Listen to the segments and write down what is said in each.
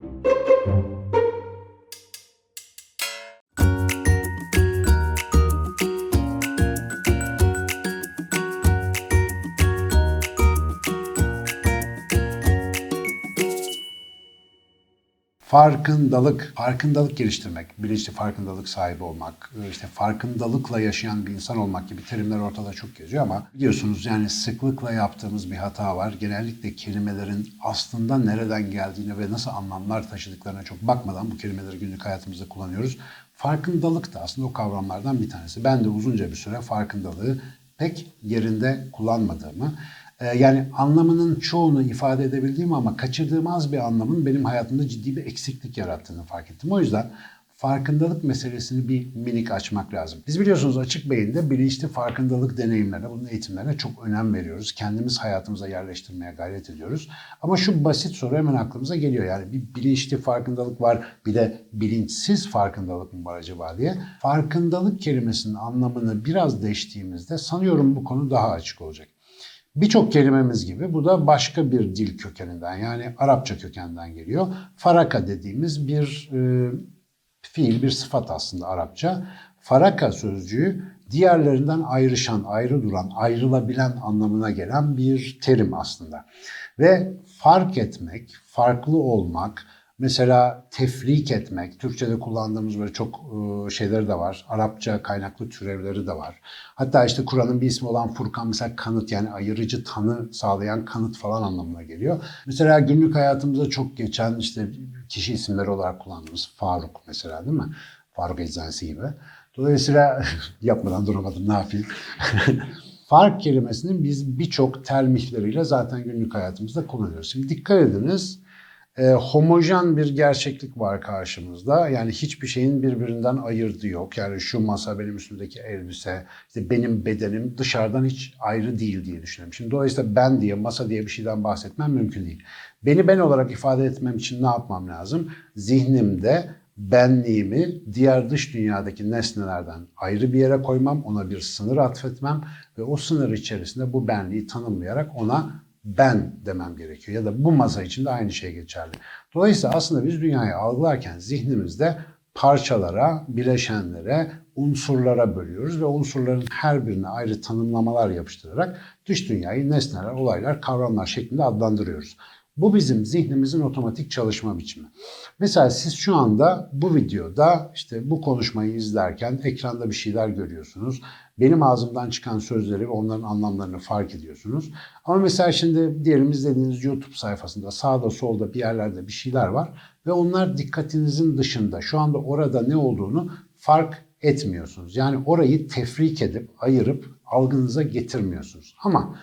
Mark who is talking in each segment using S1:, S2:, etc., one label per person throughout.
S1: Thank you. Farkındalık, farkındalık geliştirmek, bilinçli farkındalık sahibi olmak, işte farkındalıkla yaşayan bir insan olmak gibi terimler ortada çok geziyor ama biliyorsunuz yani sıklıkla yaptığımız bir hata var. Genellikle kelimelerin aslında nereden geldiğine ve nasıl anlamlar taşıdıklarına çok bakmadan bu kelimeleri günlük hayatımızda kullanıyoruz. Farkındalık da aslında o kavramlardan bir tanesi. Ben de uzunca bir süre farkındalığı pek yerinde kullanmadığımı, yani anlamının çoğunu ifade edebildiğim ama kaçırdığım az bir anlamın benim hayatımda ciddi bir eksiklik yarattığını fark ettim. O yüzden farkındalık meselesini bir minik açmak lazım. Biz biliyorsunuz açık beyinde bilinçli farkındalık deneyimlerine, bunun eğitimlerine çok önem veriyoruz. Kendimiz hayatımıza yerleştirmeye gayret ediyoruz. Ama şu basit soru hemen aklımıza geliyor. Yani bir bilinçli farkındalık var, bir de bilinçsiz farkındalık mı var acaba diye. Farkındalık kelimesinin anlamını biraz değiştiğimizde sanıyorum bu konu daha açık olacak. Birçok kelimemiz gibi bu da başka bir dil kökeninden yani Arapça kökeninden geliyor. Faraka dediğimiz bir e, fiil, bir sıfat aslında Arapça. Faraka sözcüğü diğerlerinden ayrışan, ayrı duran, ayrılabilen anlamına gelen bir terim aslında. Ve fark etmek, farklı olmak, Mesela tefrik etmek, Türkçe'de kullandığımız böyle çok e, şeyleri de var. Arapça kaynaklı türevleri de var. Hatta işte Kur'an'ın bir ismi olan Furkan mesela kanıt yani ayırıcı tanı sağlayan kanıt falan anlamına geliyor. Mesela günlük hayatımızda çok geçen işte kişi isimleri olarak kullandığımız Faruk mesela değil mi? Faruk Eczanesi gibi. Dolayısıyla yapmadan duramadım ne yapayım. Fark kelimesini biz birçok termihleriyle zaten günlük hayatımızda kullanıyoruz. Şimdi dikkat ediniz e, homojen bir gerçeklik var karşımızda. Yani hiçbir şeyin birbirinden ayırdığı yok. Yani şu masa, benim üstümdeki elbise, işte benim bedenim dışarıdan hiç ayrı değil diye düşünüyorum. Şimdi dolayısıyla ben diye, masa diye bir şeyden bahsetmem mümkün değil. Beni ben olarak ifade etmem için ne yapmam lazım? Zihnimde benliğimi diğer dış dünyadaki nesnelerden ayrı bir yere koymam, ona bir sınır atfetmem ve o sınır içerisinde bu benliği tanımlayarak ona ben demem gerekiyor. Ya da bu masa için de aynı şey geçerli. Dolayısıyla aslında biz dünyayı algılarken zihnimizde parçalara, bileşenlere, unsurlara bölüyoruz ve unsurların her birine ayrı tanımlamalar yapıştırarak dış dünyayı nesneler, olaylar, kavramlar şeklinde adlandırıyoruz. Bu bizim zihnimizin otomatik çalışma biçimi. Mesela siz şu anda bu videoda işte bu konuşmayı izlerken ekranda bir şeyler görüyorsunuz. Benim ağzımdan çıkan sözleri ve onların anlamlarını fark ediyorsunuz. Ama mesela şimdi diyelim izlediğiniz YouTube sayfasında sağda solda bir yerlerde bir şeyler var ve onlar dikkatinizin dışında. Şu anda orada ne olduğunu fark etmiyorsunuz. Yani orayı tefrik edip ayırıp algınıza getirmiyorsunuz. Ama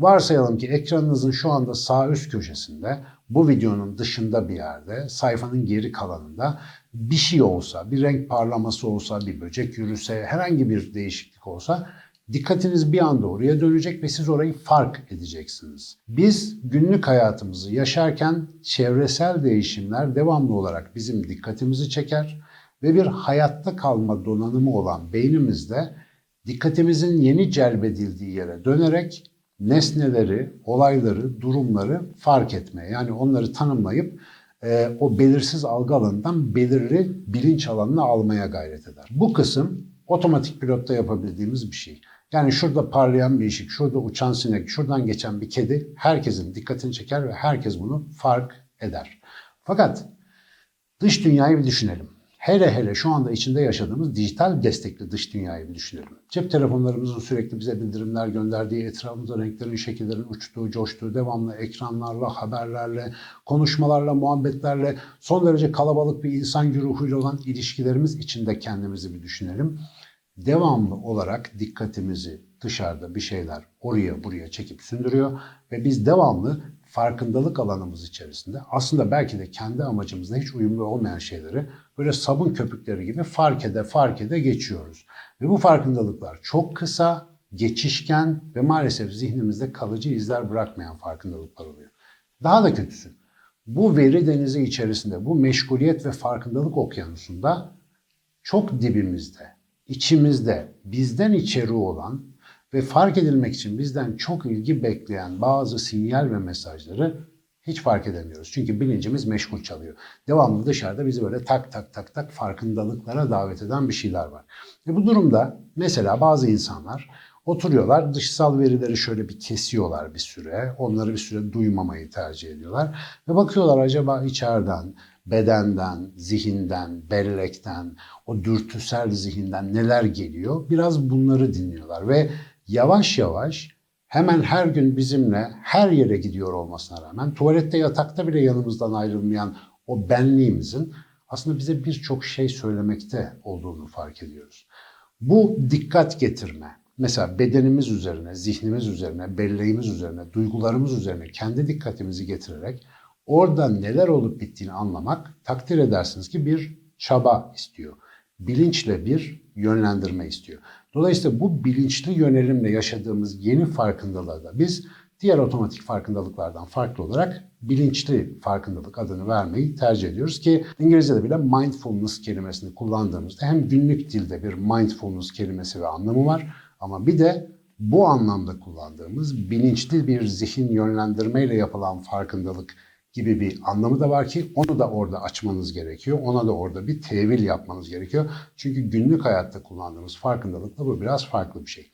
S1: Varsayalım ki ekranınızın şu anda sağ üst köşesinde bu videonun dışında bir yerde sayfanın geri kalanında bir şey olsa, bir renk parlaması olsa, bir böcek yürüse, herhangi bir değişiklik olsa dikkatiniz bir anda oraya dönecek ve siz orayı fark edeceksiniz. Biz günlük hayatımızı yaşarken çevresel değişimler devamlı olarak bizim dikkatimizi çeker ve bir hayatta kalma donanımı olan beynimizde dikkatimizin yeni celbedildiği yere dönerek nesneleri, olayları, durumları fark etmeye yani onları tanımlayıp e, o belirsiz algı alanından belirli bilinç alanına almaya gayret eder. Bu kısım otomatik pilotta yapabildiğimiz bir şey. Yani şurada parlayan bir ışık, şurada uçan sinek, şuradan geçen bir kedi herkesin dikkatini çeker ve herkes bunu fark eder. Fakat dış dünyayı bir düşünelim. Hele hele şu anda içinde yaşadığımız dijital destekli dış dünyayı bir düşünelim. Cep telefonlarımızın sürekli bize bildirimler gönderdiği, etrafımızda renklerin, şekillerin uçtuğu, coştuğu, devamlı ekranlarla, haberlerle, konuşmalarla, muhabbetlerle, son derece kalabalık bir insan güruhuyla olan ilişkilerimiz içinde kendimizi bir düşünelim. Devamlı olarak dikkatimizi dışarıda bir şeyler oraya buraya çekip sündürüyor ve biz devamlı farkındalık alanımız içerisinde aslında belki de kendi amacımızla hiç uyumlu olmayan şeyleri böyle sabun köpükleri gibi fark ede fark ede geçiyoruz. Ve bu farkındalıklar çok kısa, geçişken ve maalesef zihnimizde kalıcı izler bırakmayan farkındalıklar oluyor. Daha da kötüsü, bu veri denizi içerisinde, bu meşguliyet ve farkındalık okyanusunda çok dibimizde, içimizde, bizden içeri olan ve fark edilmek için bizden çok ilgi bekleyen bazı sinyal ve mesajları Hiç fark edemiyoruz. Çünkü bilincimiz meşgul çalıyor. Devamlı dışarıda bizi böyle tak tak tak tak farkındalıklara davet eden bir şeyler var. E bu durumda mesela bazı insanlar oturuyorlar dışsal verileri şöyle bir kesiyorlar bir süre. Onları bir süre duymamayı tercih ediyorlar. Ve bakıyorlar acaba içeriden, bedenden, zihinden, bellekten, o dürtüsel zihinden neler geliyor? Biraz bunları dinliyorlar ve yavaş yavaş hemen her gün bizimle her yere gidiyor olmasına rağmen tuvalette yatakta bile yanımızdan ayrılmayan o benliğimizin aslında bize birçok şey söylemekte olduğunu fark ediyoruz. Bu dikkat getirme, mesela bedenimiz üzerine, zihnimiz üzerine, belleğimiz üzerine, duygularımız üzerine kendi dikkatimizi getirerek orada neler olup bittiğini anlamak takdir edersiniz ki bir çaba istiyor. Bilinçle bir yönlendirme istiyor. Dolayısıyla bu bilinçli yönelimle yaşadığımız yeni farkındalığa da biz diğer otomatik farkındalıklardan farklı olarak bilinçli farkındalık adını vermeyi tercih ediyoruz ki İngilizce'de bile mindfulness kelimesini kullandığımızda hem günlük dilde bir mindfulness kelimesi ve anlamı var ama bir de bu anlamda kullandığımız bilinçli bir zihin yönlendirmeyle yapılan farkındalık gibi bir anlamı da var ki onu da orada açmanız gerekiyor. Ona da orada bir tevil yapmanız gerekiyor. Çünkü günlük hayatta kullandığımız farkındalıkla bu biraz farklı bir şey.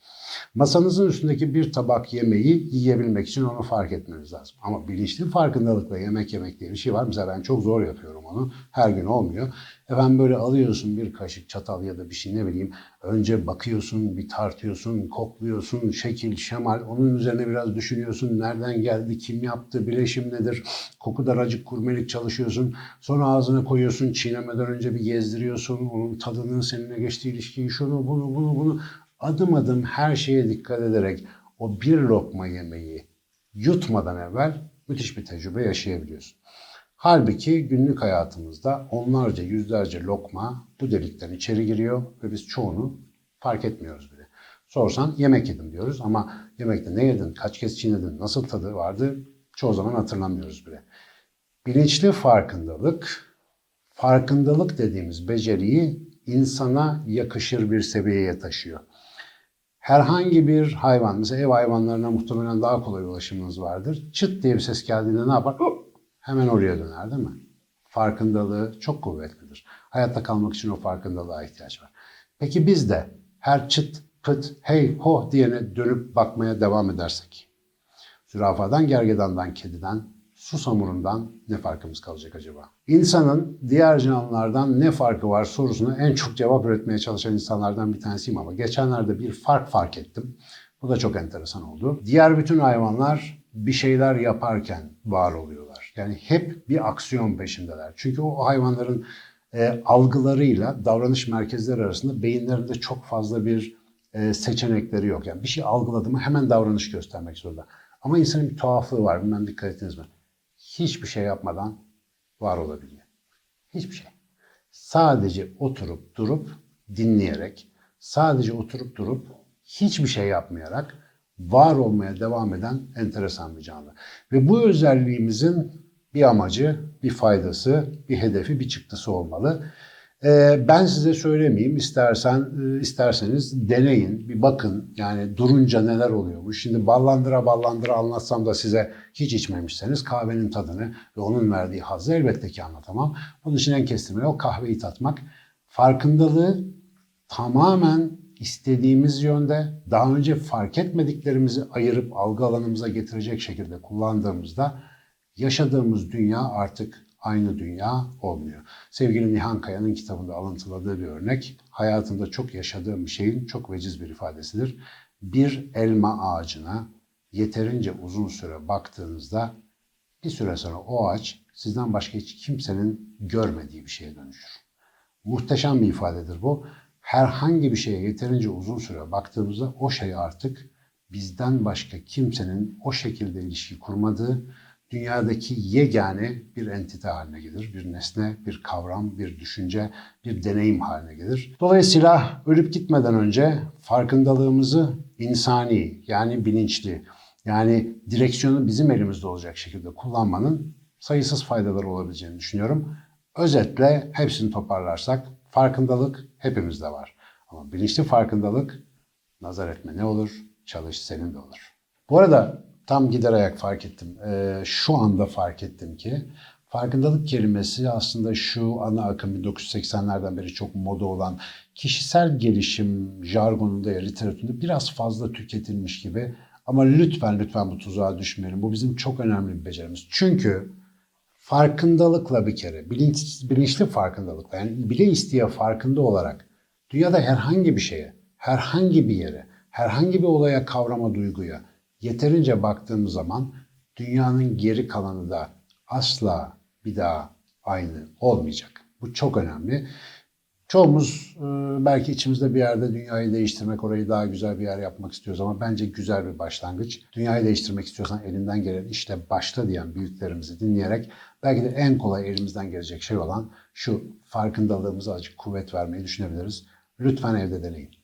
S1: Masanızın üstündeki bir tabak yemeği yiyebilmek için onu fark etmeniz lazım. Ama bilinçli farkındalıkla yemek yemek diye bir şey var. Mesela ben çok zor yapıyorum onu. Her gün olmuyor. Efendim böyle alıyorsun bir kaşık çatal ya da bir şey ne bileyim. Önce bakıyorsun, bir tartıyorsun, kokluyorsun, şekil, şemal. Onun üzerine biraz düşünüyorsun. Nereden geldi, kim yaptı, bileşim nedir? Koku daracık kurmelik çalışıyorsun. Sonra ağzına koyuyorsun, çiğnemeden önce bir gezdiriyorsun. Onun tadının seninle geçtiği ilişkiyi, şunu, bunu, bunu, bunu. Adım adım her şeye dikkat ederek o bir lokma yemeği yutmadan evvel müthiş bir tecrübe yaşayabiliyorsun. Halbuki günlük hayatımızda onlarca, yüzlerce lokma bu delikten içeri giriyor ve biz çoğunu fark etmiyoruz bile. Sorsan yemek yedim diyoruz ama yemekte ne yedin, kaç kez çiğnedin, nasıl tadı vardı çoğu zaman hatırlamıyoruz bile. Bilinçli farkındalık, farkındalık dediğimiz beceriyi insana yakışır bir seviyeye taşıyor. Herhangi bir hayvan, mesela ev hayvanlarına muhtemelen daha kolay ulaşımınız vardır. Çıt diye bir ses geldiğinde ne yapar? Hemen oraya döner değil mi? Farkındalığı çok kuvvetlidir. Hayatta kalmak için o farkındalığa ihtiyaç var. Peki biz de her çıt, pıt, hey, ho diyene dönüp bakmaya devam edersek, zürafadan, gergedandan, kediden, susamurundan ne farkımız kalacak acaba? İnsanın diğer canlılardan ne farkı var sorusuna en çok cevap üretmeye çalışan insanlardan bir tanesiyim ama geçenlerde bir fark fark ettim. Bu da çok enteresan oldu. Diğer bütün hayvanlar bir şeyler yaparken var oluyorlar. Yani hep bir aksiyon peşindeler. Çünkü o hayvanların e, algılarıyla davranış merkezleri arasında beyinlerinde çok fazla bir e, seçenekleri yok. Yani bir şey algıladı mı hemen davranış göstermek zorunda. Ama insanın bir tuhaflığı var. Bilmem dikkat ettiniz mi? Hiçbir şey yapmadan var olabiliyor. Hiçbir şey. Sadece oturup durup dinleyerek, sadece oturup durup hiçbir şey yapmayarak var olmaya devam eden enteresan bir canlı. Ve bu özelliğimizin bir amacı, bir faydası, bir hedefi, bir çıktısı olmalı. Ee, ben size söylemeyeyim, istersen e, isterseniz deneyin, bir bakın. Yani durunca neler oluyormuş. Şimdi ballandıra ballandıra anlatsam da size hiç içmemişseniz kahvenin tadını ve onun verdiği hazzı elbette ki anlatamam. Bunun için en kestirme o kahveyi tatmak. Farkındalığı tamamen istediğimiz yönde daha önce fark etmediklerimizi ayırıp algı alanımıza getirecek şekilde kullandığımızda yaşadığımız dünya artık aynı dünya olmuyor. Sevgili Nihan Kaya'nın kitabında alıntıladığı bir örnek, hayatımda çok yaşadığım bir şeyin çok veciz bir ifadesidir. Bir elma ağacına yeterince uzun süre baktığınızda bir süre sonra o ağaç sizden başka hiç kimsenin görmediği bir şeye dönüşür. Muhteşem bir ifadedir bu. Herhangi bir şeye yeterince uzun süre baktığımızda o şey artık bizden başka kimsenin o şekilde ilişki kurmadığı, dünyadaki yegane bir entite haline gelir. Bir nesne, bir kavram, bir düşünce, bir deneyim haline gelir. Dolayısıyla ölüp gitmeden önce farkındalığımızı insani yani bilinçli yani direksiyonu bizim elimizde olacak şekilde kullanmanın sayısız faydaları olabileceğini düşünüyorum. Özetle hepsini toparlarsak farkındalık hepimizde var. Ama bilinçli farkındalık nazar etme ne olur, çalış senin de olur. Bu arada tam gider ayak fark ettim. Ee, şu anda fark ettim ki farkındalık kelimesi aslında şu ana akım 1980'lerden beri çok moda olan kişisel gelişim jargonunda ya literatüründe biraz fazla tüketilmiş gibi. Ama lütfen lütfen bu tuzağa düşmeyelim. Bu bizim çok önemli bir becerimiz. Çünkü farkındalıkla bir kere, bilinç, bilinçli farkındalıkla yani bile isteye farkında olarak dünyada herhangi bir şeye, herhangi bir yere, herhangi bir olaya, kavrama, duyguya yeterince baktığımız zaman dünyanın geri kalanı da asla bir daha aynı olmayacak. Bu çok önemli. Çoğumuz e, belki içimizde bir yerde dünyayı değiştirmek, orayı daha güzel bir yer yapmak istiyoruz ama bence güzel bir başlangıç. Dünyayı değiştirmek istiyorsan elinden gelen işle başla diyen büyüklerimizi dinleyerek belki de en kolay elimizden gelecek şey olan şu farkındalığımıza azıcık kuvvet vermeyi düşünebiliriz. Lütfen evde deneyin.